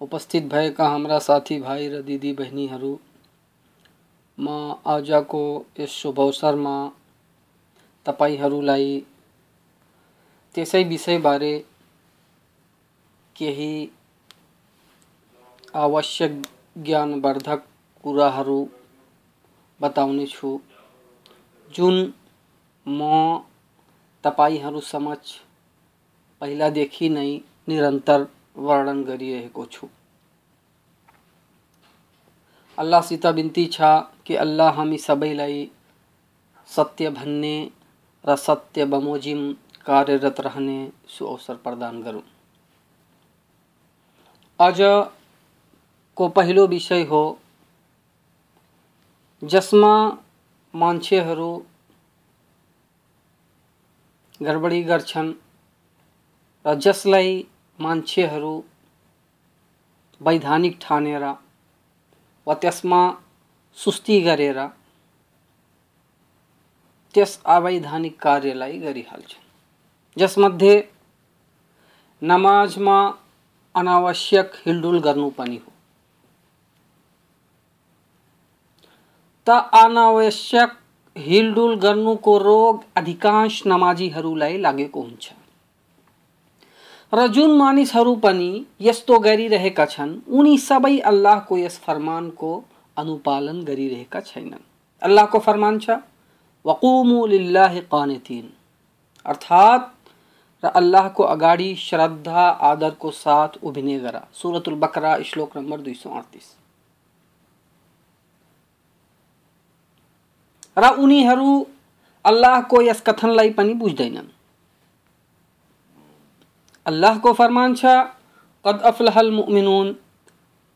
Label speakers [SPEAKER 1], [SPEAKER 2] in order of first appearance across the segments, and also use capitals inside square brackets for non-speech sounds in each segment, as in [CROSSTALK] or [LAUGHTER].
[SPEAKER 1] उपस्थित भएका हाम्रा साथीभाइ र दिदीबहिनीहरू म आजको यस शुभ अवसरमा तपाईँहरूलाई त्यसै विषयबारे केही आवश्यक ज्ञानवर्धक कुराहरू बताउनेछु जुन म तपाईँहरू समक्ष पहिलादेखि नै निरन्तर वर्णन गरिरहेको छु। अल्लाहसित बिन्ती छ कि अल्लाह हामी सबैलाई सत्य भन्ने र सत्य बमोजिम कार्यरत रहने सुअवसर प्रदान गरौँ आजको पहिलो विषय हो, जसमा मान्छेहरू गडबडी गर्छन् र जसलाई मान्छेहरू वैधानिक ठानेर वा त्यसमा सुस्ती गरेर, त्यस अवैधानिक कार्यलाई गरिहाल्छन्। जसमध्ये नमाजमा अनावश्यक हिलडुल हो। त अनावश्यक हिलडुल गर्नुको रोग अधिकांश नमाजीहरूलाई लागेको हुन्छ। र जुन मानिसहरू पनि यस्तो गरिरहेका छन्, उनी सबै अल्लाहको यस फरमानको अनुपालन गरिरहेका छैनन्। अल्लाहको फरमान छ, वकुमु कानितिन अर्थात् र अल्लाहको अगाडि, श्रद्धा आदरको साथ उभिने गरा सुरतुल बकरा, श्लोक नम्बर दुई सौ अडतिस। र उनीहरू अल्लाहको यस कथनलाई पनि बुझ्दैनन् अल्लाहको फरमान छ, कद अफलहल मुमिनुन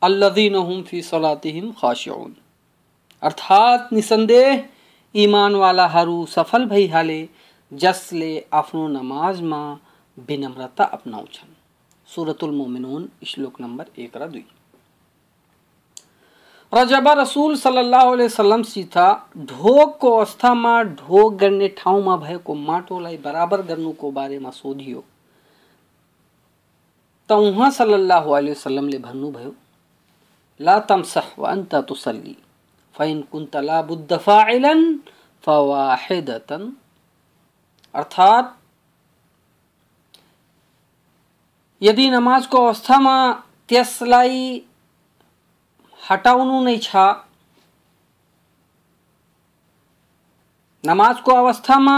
[SPEAKER 1] अल्लदीन हुम फ़ी सलातिहिम खाशिउन अर्थात् निसन्देह इमानवालाहरू सफल भइहाले जसले आफ्नो नमाजमा विनम्रता अपनाउँछन् सुरतुल मोमिनुन, श्लोक नम्बर एक र दुई। र जब रसुल सल्लाह वसलमसित ढोकको अवस्थामा ढोक गर्ने ठाउँमा भएको माटोलाई बराबर गर्नुको बारेमा सोधियो। त उहाँ सल्लाह वसलमले भन्नुभयो, ला तमसह व अन्त तुसल्ली फ़ैन कुन्त ला बुद्ध फाइलन फवाहिदतन अर्थात् यदि नमाजको अवस्थामा त्यसलाई हटाउनु नै छ नमाजको अवस्थामा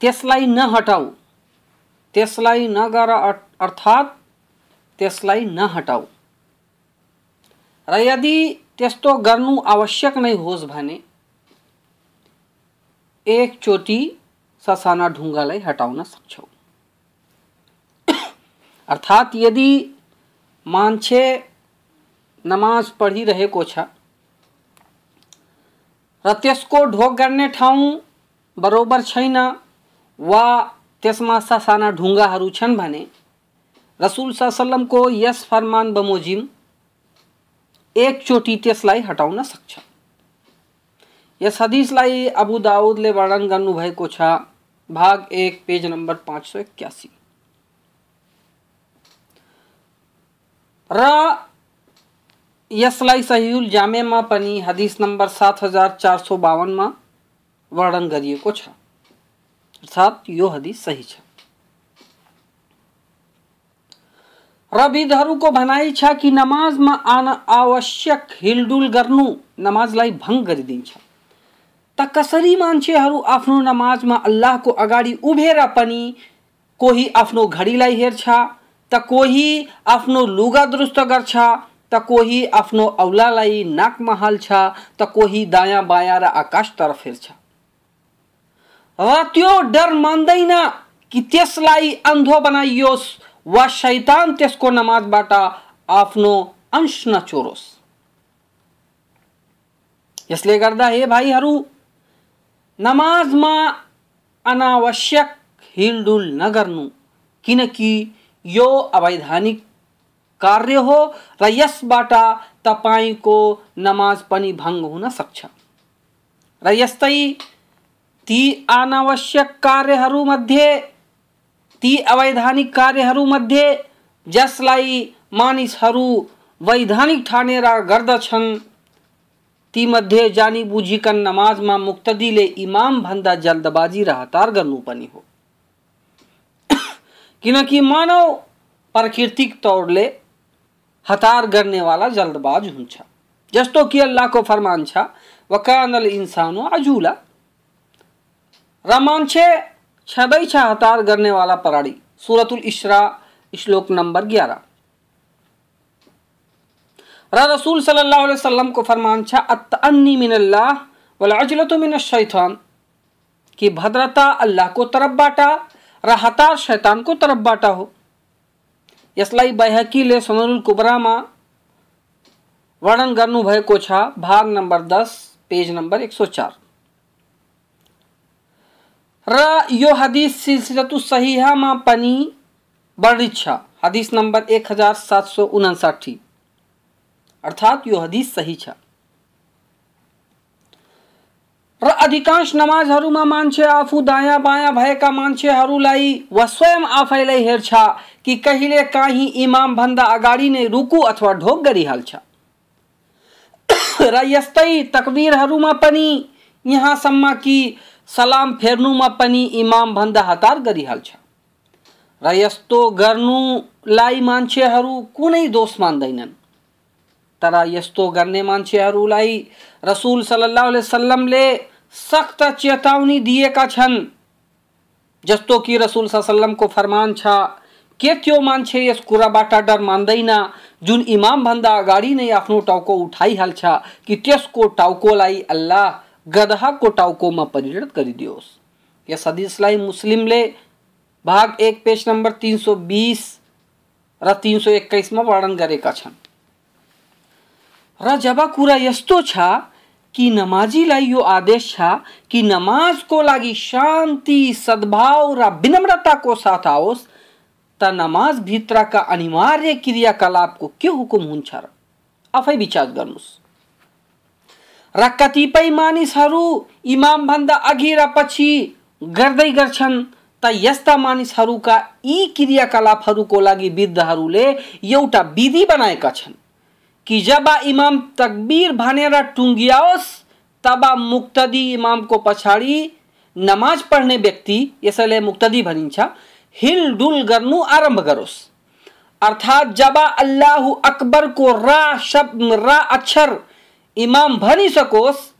[SPEAKER 1] त्यसलाई नहटाऊ त्यसलाई नगर अर्थात् त्यसलाई नहटाऊ र यदि त्यस्तो गर्नु आवश्यक नै होस् भने एकचोटि ससाना ढुङ्गालाई हटाउन सक्छौ। अर्थात् यदि मान्छे नमाज़ पढिरहेको छ र त्यसको ढोक गर्ने ठाउँ बराबर छैन वा त्यसमा ससाना ढुङ्गाहरू छन् भने रसुल सल्लमको यस फरमान बमोजिम एकचोटि त्यसलाई हटाउन सक्छ। यस हदिसलाई अबु दाउदले वर्णन गर्नुभएको छ। भाग एक, पेज नम्बर पाँच सौ एक्कासी र यसलाई सहिउल जामेमा पनि हदिस नम्बर सात हज़ार चार सौ बावनमा वर्णन गरिएको छ। अर्थात् यो हदिस सही छ। र विधहरूको भनाइ छ कि नमाजमा आन आवश्यक हिलडुल गर्नु नमाजलाई भङ्ग गरिदिन्छ कसरी मान्छेहरू आफ्नो नमाजमा अल्लाहको अगाडि उभेर पनि कोही आफ्नो घडीलाई हेर्छ, त कोही आफ्नो लुगा दुरुस्त गर्छ, त कोही आफ्नो औलालाई नाकमा हाल्छ त कोही दायाँ बायाँ र आकाशतर्फ हेर्छ। र त्यो डर मान्दैन कि त्यसलाई अन्धो बनाइयोस् वा शैतान त्यसको नमाजबाट आफ्नो अंश नचोरोस्। यसले गर्दा हे भाइहरू नमाजमा अनावश्यक हिलडुल नगर्नु किनकि यो अवैधानिक कार्य हो र यसबाट तपाईँको नमाज़ पनि भङ्ग हुन सक्छ र यस्तै ती अनावश्यक कार्यहरूमध्ये ती अवैधानिक कार्यहरूमध्ये जसलाई मानिसहरू वैधानिक ठानेर गर्दछन् तीमध्ये जानी बुझिकन नमाजमा मुक्तदीले इमाम भन्दा जल्दबाजी र [COUGHS] हतार गर्नु पनि हो। किनकि मानव प्राकृतिक तौरले हतार गर्नेवाला जल्दबाज हुन्छ जस्तो कि अल्लाह को फरमान छ, वकानल इन्सानो अजुला। र मान्छे छँदैछ हतार गर्नेवाला पराडी, सुरतुल इशरा, श्लोक नंबर ग्यारह। रसूल सल्लल्लाहु अलैहि वसल्लम को फरमान, छ अत्तअन्नी मिनल्लाह वल अजलतु मिन शैतान। कि भद्रता अल्लाहको तर्फबाट र हतार शैतानको तर्फबाट हो। यसलाई बैहकीले सुनरुल कुबरामा वर्णन गर्नुभएको छ, भाग नम्बर दस, पेज नम्बर एक सौ चार। र यो हदिस सिलसिलतु सहिहामा पनि, वर्णित छ। हदिस नम्बर एक हज़ार सात सौ उनासाठी। अर्थात यो हदिस सही छ। र अधिकांश नमाजहरूमा मान्छे आफू दायाँ बायाँ भएका मान्छेहरूलाई वा स्वयं आफैलाई हेर्छ कि कहिले काहीँ इमाम भन्दा अगाडि नै रुकु अथवा ढोक गरिहाल्छ। र यस्तै तकबिरहरूमा पनि, यहाँसम्म कि सलाम फेर्नुमा पनि इमाम भन्दा हतार गरिहाल्छ। र यस्तो गर्नुलाई मान्छेहरू कुनै दोष मान्दैनन्। तर यस्तो गर्ने मान्छेहरूलाई रसुल सल्लाह सल्लमले सख्त चेतावनी दिएका छन्। जस्तो कि रसुल सल्लमको फरमान छ, के त्यो मान्छे यस कुराबाट डर मान्दैन जुन इमाम भन्दा अगाडि नै आफ्नो टाउको उठाइहाल्छ, कि त्यसको टाउकोलाई अल्लाह गदहाको टाउकोमा परिणत गरिदियोस्? यस हदिसलाई मुस्लिमले भाग एक, पेज नम्बर तिन सौ बिस र तिन सौ एक्काइसमा वर्णन गरेका छन्। र कुरा यस्तो छ कि नमाजीलाई यो आदेश छ कि नमाजको लागि शान्ति, सद्भाव र विनम्रताको साथ आओस्, त नमाज़ भित्रका अनिवार्य क्रियाकलापको के हुकुम हुन्छ र? आफै विचार गर्नुहोस्। र कतिपय मानिसहरू इमाम भन्दा अघि र पछि गर्दै गर्छन्, त यस्ता मानिसहरूका यी क्रियाकलापहरूको लागि वृद्धहरूले एउटा विधि बनाएका छन्। कि जब इमाम तकबीर भनेर टुङ्गियाओस् तब मुक्तदी इमामको पछाडि नमाज़ पढ्ने व्यक्ति, यसैले मुक्तदी भनिन्छ, हिलडुल गर्नु आरंभ गरोस्। अर्थात् जब अल्लाह अकबरको रा शब्द रा अक्षर इमाम भनिसकोस्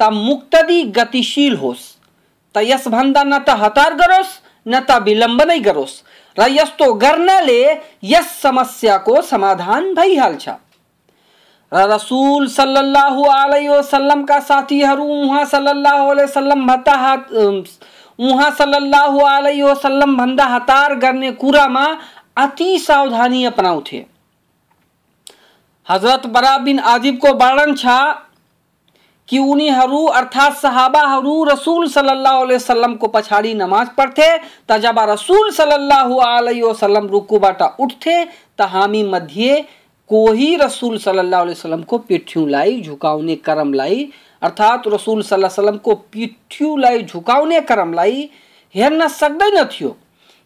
[SPEAKER 1] त मुक्तदी गतिशील होस्। त यसभन्दा न त हतार गरोस्, न त विलम्ब नै गरोस्। र यस्तो गर्नाले यस समस्याको समाधान भइहाल्छ। रसुल सल्लल्लाहु अलैहि वसल्लमका साथीहरू उहाँ सल्लल्लाहु अलैहि वसल्लम भन्दा उहाँ सल्लल्लाहु अलैहि वसल्लम भन्दा हतार गर्ने कुरामा अति सावधानी अपनाउँथे हज़रत बरा बिन आजिबको वर्णन छ कि उनीहरू अर्थात् सहाबाहरू रसुल सल्लल्लाहु अलैहि वसल्लमको पछाडि नमाज़ पढ्थे त रसुल सल्लल्लाहु अलैहि वसल्लम रुकुबाट उठ्थे त हामी मध्ये कोही रसूल सल्लल्लाहु अलैहि वसल्लम को पिठ्यू लाई झुकावने करम लाई। वसल्लमको पिठ्युलाई झुकाउने क्रमलाई अर्थात् रसुल सल्लाह वसल्लमको पिठ्युलाई झुकाउने क्रमलाई हेर्न सक्दैन थियो।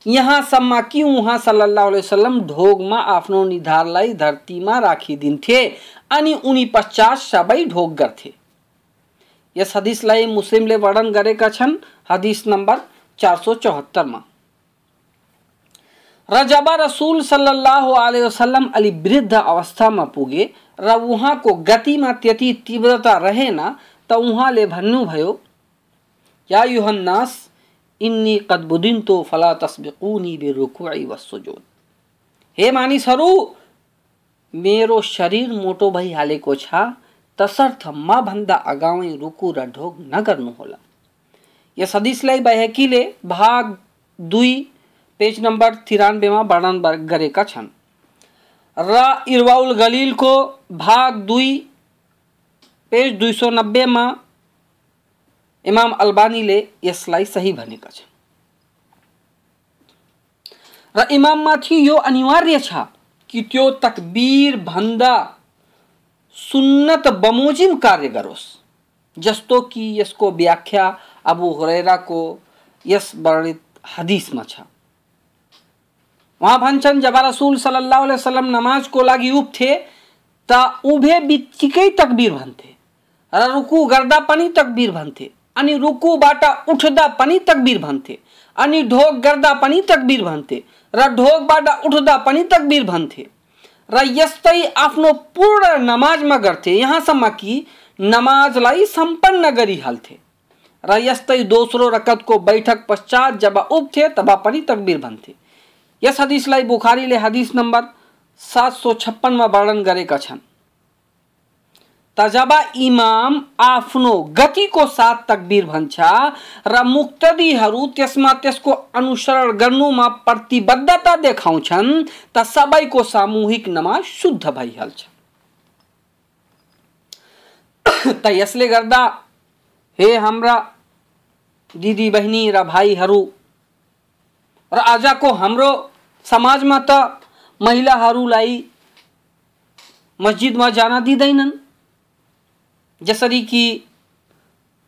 [SPEAKER 1] यहाँसम्म कि उहाँ सल्लल्लाहु अलैहि वसल्लम ढोगमा आफ्नो निधारलाई धरतीमा राखिदिन्थे अनि उनी पश्चात सबै ढोग गर्थे। यस हदिसलाई मुस्लिमले वर्णन गरेका छन्। हदिस चार सौ चौहत्तरमा। र जब रसुल सल्लाह वसल्लम अलि वृद्ध अवस्थामा पुगे। र उहाँको गतिमा त्यति तीव्रता रहेन त उहाँले भन्नुभयो या युहन्नास, इन्नी कद बुदिन्तो फला तस्बिकुनी बिरुकुई वसुजुद हे मानिसहरू, मेरो शरीर मोटो भइहालेको छ, तसर्थ मभन्दा अगावै रुकु र ढोग नगर्नुहोला। यस हदिसलाई बहेकीले भाग दुई पेज नम्बर तिरानब्बेमा वर्णन गरेका छन्। र इरवाउल गलिलको भाग दुई, पेज दुई सौ नब्बेमा इमाम अल्बानीले यसलाई सही भनेका छन्। र यो अनिवार्य कि त्यो तकबीर भन्दा सुन्नत बमोजिम कार्य गरोस्, जस्तो कि यसको व्याख्या अबु हुरैराको यस वर्णित हदिसमा छ। उहाँ भन्छन् जब रसुल सल्लाह वसलम नमाजको लागि उठ्थे त उभे बित्तिकै तकबीर भन्थे र रुकु गर्दा पनि तकबीर भन्थे अनि रुकुबाट उठ्दा पनि तकबीर भन्थे अनि ढोक गर्दा पनि तकबीर भन्थे र ढोकबाट उठ्दा पनि तकबीर भन्थे र यस्तै आफ्नो पूर्ण नमाजमा गर्थे यहाँसम्म कि नमाजलाई सम्पन्न गरिहाल्थे र यस्तै दोस्रो रकतको बैठक पश्चात जब उठ्थे तब पनि तकबीर भन्थे यस हदिसलाई बुखारीले हदिस नम्बर सात सौ छप्पनमा वर्णन गरेका छन्। तजब इमाम आफ्नो गतिको साथ तकबीर भन्छ र मुक्तदीहरू त्यसमा त्यसको अनुसरण गर्नुमा प्रतिबद्धता देखाउँछन् त सबैको सामूहिक नमाज़ शुद्ध भइहाल्छ। त यसले गर्दा हे हाम्रा दिदी बहिनी र भाइहरू र आजको हाम्रो समाजमा त महिलाहरूलाई मस्जिदमा जान दिँदैनन् जसरी कि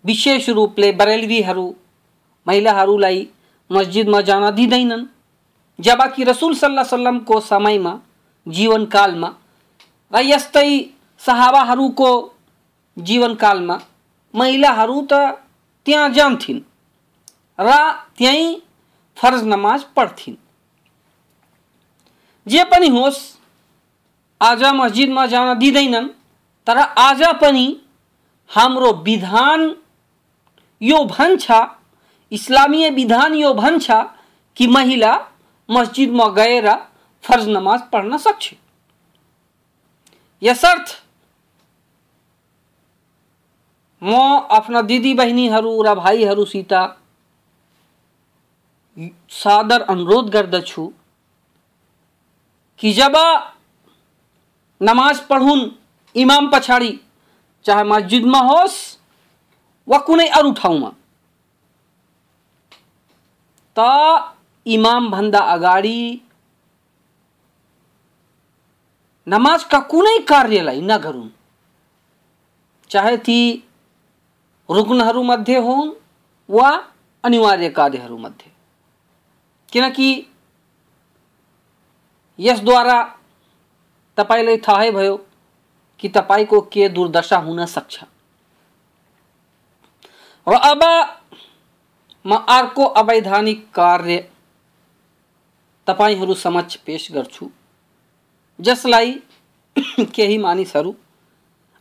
[SPEAKER 1] विशेष रूपले बरेलवीहरू महिलाहरूलाई मस्जिदमा जान दिँदैनन् जबकि रसुल सल्लाह सल्लमको समयमा जीवनकालमा र यस्तै सहाबाहरूको जीवनकालमा महिलाहरू त त्यहाँ जान्थिन् र त्यहीँ फ़र्ज़ नमाज़ पढ्थिन्। जे पनि होस्, आज मस्जिदमा जान दिँदैनन् तर आज पनि हाम्रो विधान यो भन्छ इस्लामीय विधान यो भन्छ कि महिला मस्जिदमा गएर फ़र्ज़ नमाज़ पढ्न सक्छ। यसर्थ, म आफ्ना दिदी बहिनीहरू र भाइहरूसित सादर अनुरोध गर्दछु कि जब नमाज़ पढुन्, इमाम पछाड़ी, चाहे मस्जिदमा होस्, वा कुनै अरू ठाउँमा, त इमामभन्दा अगाडि नमाजका कुनै कार्यलाई नगरून् चाहे ती रुग्नहरूमध्ये हुन् वा अनिवार्य कार्यहरूमध्ये किनकि यसद्वारा तपाईँलाई थाहै भयो कि तपाईँको के दुर्दशा हुन सक्छ। र अब म अर्को अवैधानिक कार्य तपाईँहरू समक्ष पेश गर्छु, जसलाई [CLEARS THROAT] केही मानिसहरू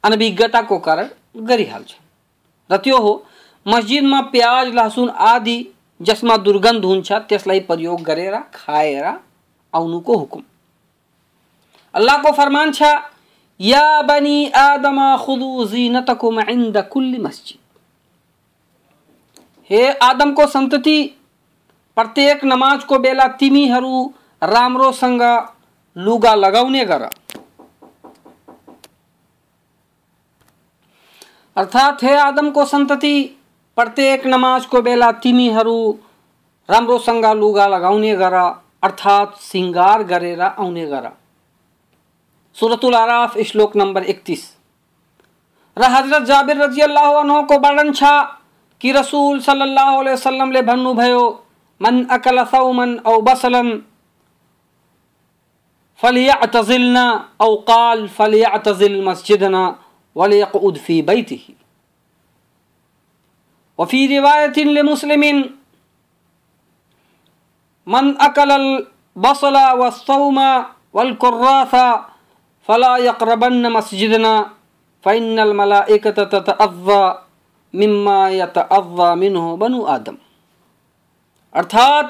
[SPEAKER 1] अनभिज्ञताको कारण गरिहाल्छन्। र त्यो हो, मस्जिदमा प्याज, लहसुन आदि जसमा दुर्गन्ध हुन्छ प्रयोग गरेर खाएर आउनुको हुकुम। अल्लाहको फरमान छ, या बनी आदम खुदु जीनतकुम इन्द कुल्ली मस्जिद। हे आदमको सन्तति, प्रत्येक नमाजको बेला तिमीहरू राम्रोसँग लुगा लगाउने गर। अर्थात् हे आदमको सन्तति प्रत्येक नमाजको बेला तिमीहरू राम्रोसँग लुगा लगाउने गर, अर्थात् सिङ्गार गरेर आउने गर। सुरतुल आराफ, श्लोक नंबर इकतीस र हज़रत जाबिर रज़ी अल्लाह को वर्णन छ कि रसूल सल्लल्लाहु अलैहि वसल्लम ले भन्नुभयो, मन अकल सौमन औ बसलन फलियअतजिलना औ काल फलियअतजिल मस्जिदना वलियक़उद फ़ी बैतिही। वफी रिवायत लिमुस्लिमिन मन अकल बसल वसौम वलकुर्रासा फला यकरबन मस्जिदना फ़ैनल मलाइकत ततअव्वा मिम्मा यतअव्वा मिन्हु बनु आदम अर्थात्,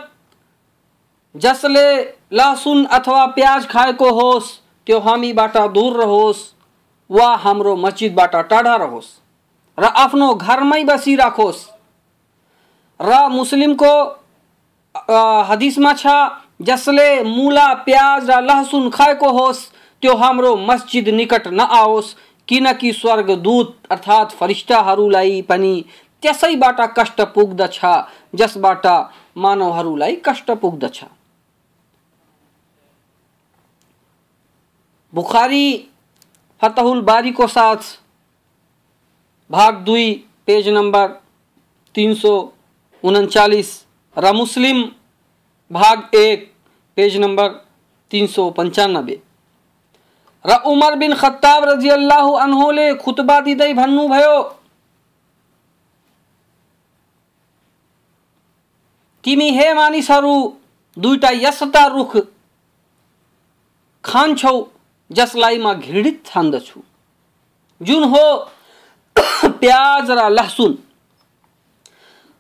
[SPEAKER 1] जसले लहसुन अथवा प्याज खाएको होस्, त्यो हामीबाट दूर रहोस्, वा हाम्रो मस्जिदबाट टाढा रहोस्। र आफ्नो घरमै बसिराखोस् र मुस्लिमको हदिसमा छ, जसले मूला, प्याज र लहसुन खाएको होस्, त्यो हाम्रो मस्जिद निकट नआओस् किनकि स्वर्गदूत, अर्थात् फरिस्टाहरूलाई पनि त्यसैबाट कष्ट पुग्दछ जसबाट मानवहरूलाई कष्ट पुग्दछ बुखारी, फतहुल बारीको साथ भाग दुई, पेज नंबर तीन सौ उनचालीस, र मुस्लिम, भाग एक, पेज नंबर तीन सौ पंचानब्बे र उमर बिन खत्ताब रज़ी अल्लाह अनहोले खुतबा दिँदै भन्नुभयो तिमी हे मानिसहरू, दुईटा यस्ता रुख खान्छौ, जसलाई म घृणित ठान्दछु जुन हो [COUGHS] प्याज र लहसुन।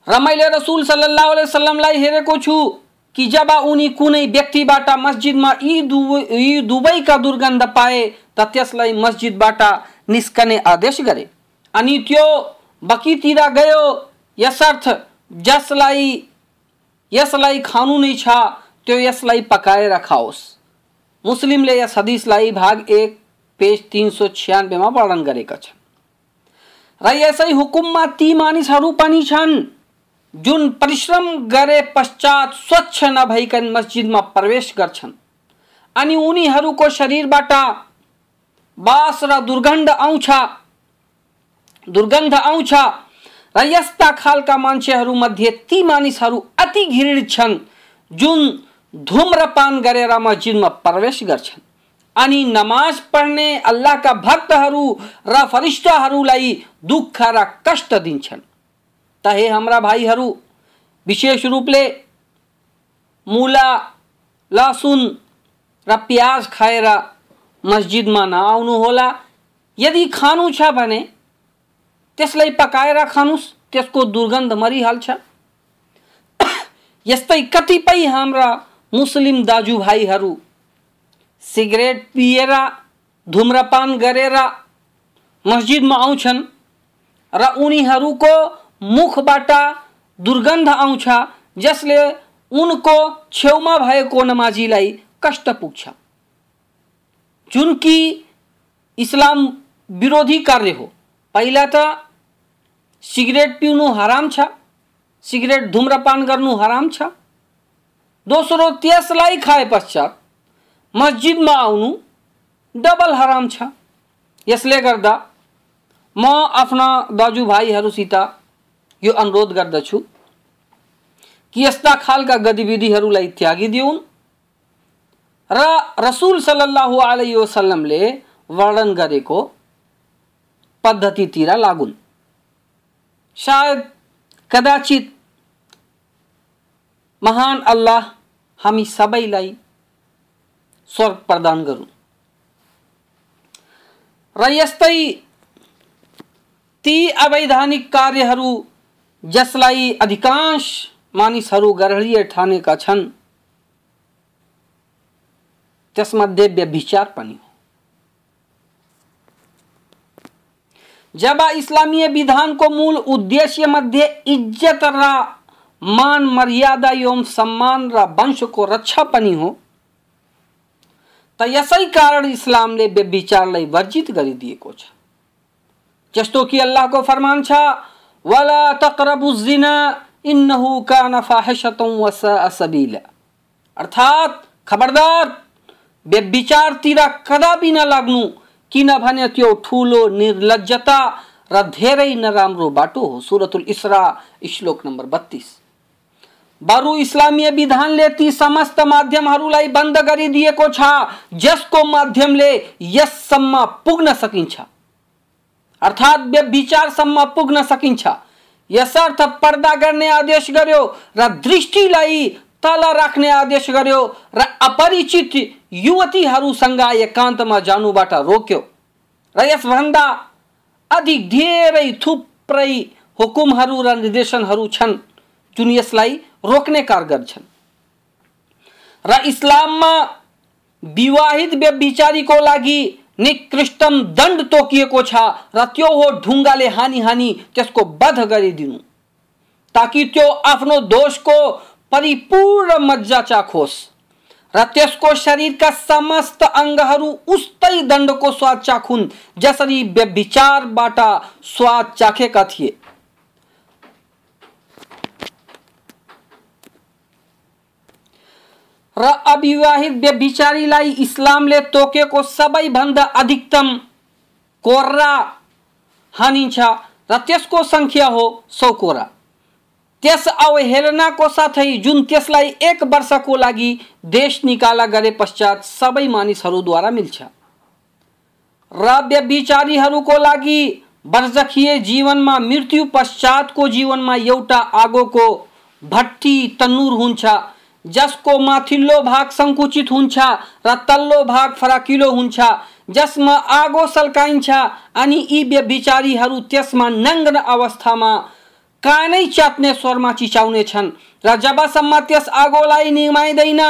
[SPEAKER 1] र मैले रसुल सल्लाह वसलमलाई हेरेको छु कि जब उनी कुनै व्यक्तिबाट मस्जिदमा यी दुवै यी दुवैका दुर्गन्ध पाए, त त्यसलाई मस्जिदबाट निस्कने आदेश गरे। अनि त्यो बकीतिर गयो, यसर्थ जसलाई, यसलाई खानु नै छ, त्यो यसलाई पकाएर खाओस्। मुस्लिमले यस हदिसलाई भाग एक, पेज तिन सौ छ्यानब्बेमा वर्णन गरेका छन्। र यसै हुकुममा ती मानिसहरू पनि छन्। जुन परिश्रम गरे पश्चात स्वच्छ नभइकन मस्जिदमा प्रवेश गर्छन्। अनि उनीहरूको शरीरबाट बास र दुर्गन्ध आउँछ। दुर्गन्ध आउँछ। र यस्ता खालका मान्छेहरूमध्ये ती मानिसहरू अति घृणित छन्, जुन धूम्रपान गरेर मस्जिदमा प्रवेश गर्छन्। अनि नमाज़ पढ्ने अल्लाहका भक्तहरू र फरिस्टाहरूलाई दुःख र कष्ट दिन्छन्। त हे हाम्रा भाइहरू, विशेष रूपले मुला लसुन र प्याज खाएर मस्जिदमा नआउनुहोला। यदि खानु छ भने त्यसलाई पकाएर खानुहोस् त्यसको दुर्गन्ध मरिहाल्छ। [COUGHS] यस्तै कतिपय हाम्रा मुस्लिम दाजुभाइहरू सिगरेट पिएर, धुम्रपान गरेर, मस्जिदमा आउँछन् र उनीहरूको मुखबाट दुर्गन्ध आउँछ, जसले उनको छेउमा भएको नमाजीलाई कष्ट पुग्छ। जुन कि इस्लाम विरोधी कार्य हो, पहिला त सिगरेट पिउनु हराम छ, सिगरेट धुम्रपान गर्नु हराम छ। दोस्रो, त्यसलाई खाए पश्चात मस्जिदमा आउनु, डबल हराम छ। यसले गर्दा म आफ्ना दाजुभाइहरूसित यो अनुरोध गर्दछु कि यस्ता खालका गतिविधिहरूलाई त्यागिदिउन् र रसुल सल्लाह आलि वसल्लमले वर्णन गरेको पद्धतितिर लागुन्। सायद कदाचित महान अल्लाह हामी सबैलाई स्वर्ग प्रदान गरून् र ती अवैधानिक कार्यहरू, जसलाई अधिकांश मानिसहरू गर्हरीय ठानेका छन्, त्यसमध्ये व्यभिचार पनि हो। जब इस्लामीय विधानको मूल उद्देश्य मध्ये इज़्ज़त र मान मर्यादा एवं सम्मान र वंशको रक्षा पनि हो त यसै कारण इस्लामले व्यभिचारलाई वर्जित गरिदिएको छ। जस्तो कि अल्लाहको फरमान छ, वला तकरबु इन्नहु कान फाहिशतम वसा सबीला। अर्थात, खबरदार व्यभिचारतिर कदापि नलाग्नु किनभने त्यो ठुलो, निर्लज्जता र धेरै नराम्रो बाटो हो। सुरतुल इसरा, श्लोक नम्बर बत्तिस। बरु इस्लामीय विधानले ती समस्त माध्यमहरूलाई बंद गरिदिएको छ, जसको माध्यमले यससम्म पुग्न सकिन्छ। अर्थात् व्यभिचारसम्म पुग्न सकिन्छ। यसर्थ पर्दा गर्ने आदेश गर्यो र दृष्टिलाई तल राख्ने आदेश गर्यो र अपरिचित युवतीहरूसँग एकान्तमा जानुबाट रोक्यो। र यसभन्दा अधिक धेरै थुप्रै हुकुमहरू र निर्देशनहरू छन्, जुन यसलाई रोक्ने कारगर छन्। र इस्लाममा विवाहित व्यभिचारीको लागि निकृष्टम दण्ड तोकिएको छ, र त्यो हो ढुङ्गाले हानी हानी त्यसको वध गरिदिनु, ताकि त्यो आफ्नो दोषको परिपूर्ण मज्जा चाखोस्। र त्यसको शरीरका समस्त अङ्गहरू उस्तै दण्डको स्वाद चाखुन्, जसरी व्यभिचारबाट स्वाद चाखेका थिए। र अविवाहित व्यभिचारीलाई इस्लामले तोकेको सबैभन्दा अधिकतम कोर्रा हानिन्छ र त्यसको सङ्ख्या हो सौ कोरा त्यस अवहेलनाको साथै जुन त्यसलाई एक वर्षको लागि देश निकाला गरे पश्चात सबै मानिसहरूद्वारा मिल्छ। र व्यभिचारीहरूको लागि वर्जखीय जीवनमा मृत्यु पश्चातको जीवनमा एउटा आगोको भट्टी तन्नुर हुन्छ। जसको माथिल्लो भाग सङ्कुचित हुन्छ र तल्लो भाग फराकिलो हुन्छ, जसमा आगो सल्काइन्छ अनि यी व्यभिचारीहरू त्यसमा नङ्गन अवस्थामा कानै च्याप्ने स्वरमा चिचाउने छन् र जबसम्म त्यस आगोलाई निमाइँदैन,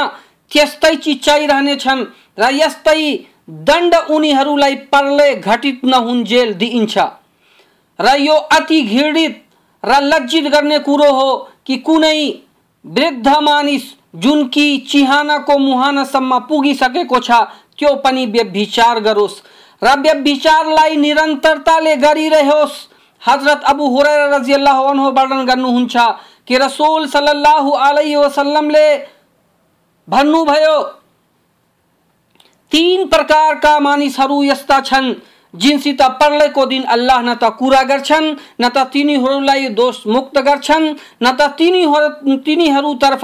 [SPEAKER 1] त्यस्तै चिच्चाइरहनेछन् र यस्तै दण्ड उनीहरूलाई पर्ले घटित नहुन्जेल दिइन्छ। र यो अति घृणित र लज्जित गर्ने कुरो हो कि कुनै वृद्ध मानिस जुन कि चिहानको मुहानसम्म पुगिसकेको छ त्यो पनि व्यभिचार गरोस्? र व्यभिचारलाई निरन्तरताले गरिरहोस् हज़रत अबु हुरैरा रजियल्लाहु अन्हु वर्णन गर्नुहुन्छ कि रसुल सल्लल्लाहु अलैहि वसल्लमले भन्नुभयो तीन प्रकारका मानिसहरू यस्ता छन्, जिनसित पर्लेको दिन अल्लाह न त कुरा गर्छन् न त तिनीहरूलाई दोष मुक्त गर्छन्, न त तिनीहरू तिनीहरूतर्फ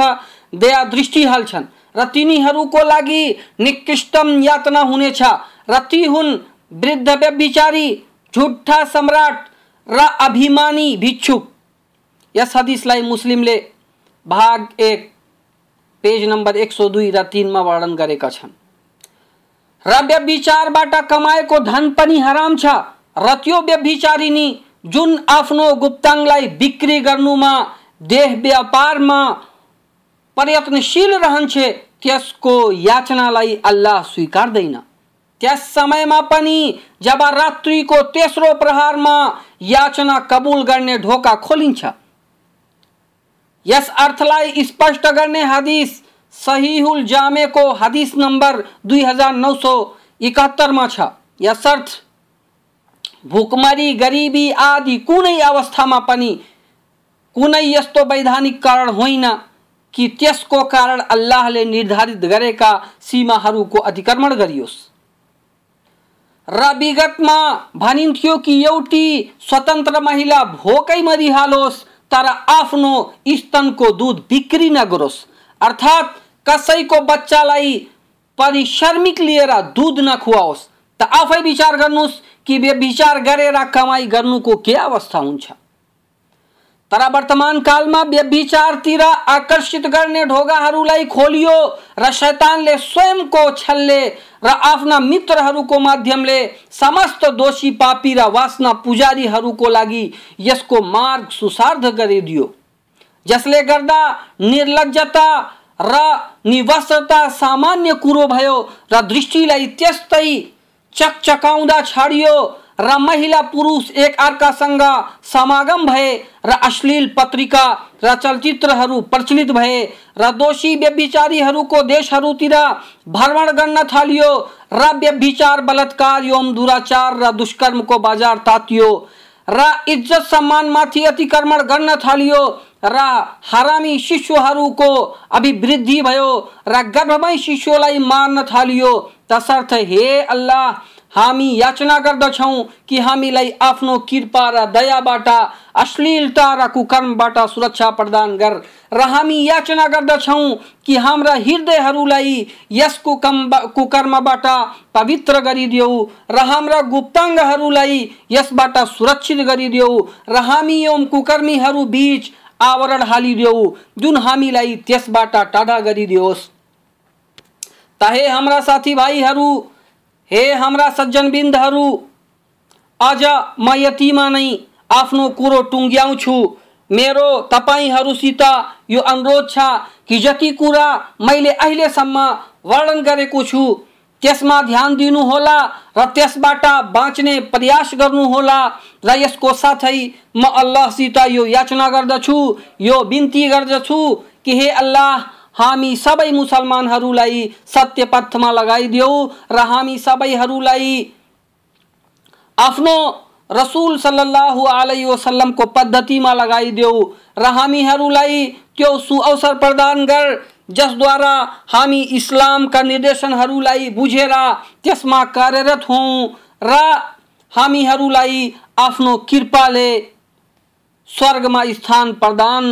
[SPEAKER 1] दया दृष्टि हाल्छन् र तिनीहरूको लागि निकृष्टम यातना हुनेछ र ती हुन् वृद्ध व्यभिचारी झुट्ठा सम्राट र अभिमानी भिक्षुक। यस हदिसलाई मुस्लिमले भाग एक, पेज नम्बर एक सौ दुई र तिनमा वर्णन गरेका छन्। र व्यभिचारबाट कमाएको धन पनि हराम छ। र त्यो व्यभिचारिनी जुन आफ्नो गुप्ताङलाई बिक्री गर्नुमा, देह व्यापारमा प्रयत्नशील रहन्छे त्यसको याचनालाई अल्लाह स्वीकार्दैन त्यस समयमा पनि जब रात्रिको तेस्रो प्रहारमा याचना कबुल गर्ने ढोका खोलिन्छ। यस अर्थलाई स्पष्ट गर्ने हदिस सहीहुल जामे को हदीस नंबर दुई हज़ार नौ सौ इकहत्तरमा छ। यसर्थ भुकमरी गरिबी आदि कुनै अवस्थामा पनि कुनै यस्तो वैधानिक कारण होइन। कि त्यसको कारण अल्लाहले निर्धारित गरेका सीमाहरूको अतिक्रमण गरियोस्। र विगतमा भनिन्थ्यो कि एउटी स्वतन्त्र महिला भोकै मरिहालोस्, तर आफ्नो स्तनको दुध बिक्री नगरोस्। अर्थात् कसैको बच्चालाई परिश्रमिक लिएर दुध नखुवाओस्। त आफै विचार गर्नुहोस् कि व्यभिचार गरेर कमाई गर्नुको के अवस्था हुन्छ? तर वर्तमान कालमा व्यभिचारतिर आकर्षित गर्ने ढोगाहरूलाई खोलियो। र शैतानले स्वयंको छलले। र आफ्ना मित्रहरूको माध्यमले समस्त दोषी पापी र वासना पुजारीहरूको लागि यसको मार्ग सुसार्थ गरिदियो जसले निर्लजता र निवस्त्रता सामान्य कुरो भयो। र दृष्टिलाई त्यस्तै चकचकाउँदा छाडियो। र महिला पुरुष एक अर्कासँग समागम भए र अश्लील पत्रिका, र चलचित्रहरू प्रचलित भए र दोषी व्यभिचारीहरूको देशहरूतिर भ्रमण गर्न थालियो, र व्यभिचार बलात्कार एवं दुराचार, र दुष्कर्मको बजार तातियो, र इज़्ज़त सम्मानमाथि अतिक्रमण गर्न थालियो, र हरामी शिशुहरूको अभिवृद्धि भयो, र गर्भमै शिशुलाई मार्न थालियो, तसर्थ हे अल्लाह हामी याचना गर्दछौँ कि हामीलाई आफ्नो कृपा र दयाबाट अश्लीलता र कुकर्मबाट सुरक्षा प्रदान गर। र हामी याचना गर्दछौँ कि हाम्रा हृदयहरूलाई यस कुकम कुकर्मबाट पवित्र गरिदेऊ र हाम्रा गुप्ताङ्गहरूलाई यसबाट सुरक्षित गरिदेऊ र हामी एवं कुकर्मीहरू बिच आवरण हालिदेऊ जुन हामीलाई त्यसबाट टाढा गरिदियोस्। ताहे हाम्रा साथीभाइहरू हे हाम्रा सज्जनबिन्दहरू आज म यतिमा नै आफ्नो कुरो टुङ्ग्याउँछु मेरो तपाईँहरूसित यो अनुरोध छ कि जति कुरा मैले अहिलेसम्म वर्णन गरेको छु, त्यसमा ध्यान दिनुहोला र त्यसबाट बाँच्ने प्रयास गर्नुहोला र यसको साथै म अल्लाहसित यो याचना गर्दछु, यो बिन्ती गर्दछु कि हे अल्लाह हामी सबै मुसलमानहरूलाई सत्य पथमा लगाइदेऊ र हामी सबैहरूलाई आफ्नो रसुल सल्लाह अलैहि वसल्लमको पद्धतिमा लगाइदेऊ र हामीहरूलाई त्यो सुअवसर प्रदान गर, जसद्वारा हामी इस्लामका निर्देशनहरूलाई बुझेर त्यसमा कार्यरत हौँ र हामीहरूलाई आफ्नो कृपाले स्वर्गमा स्थान प्रदान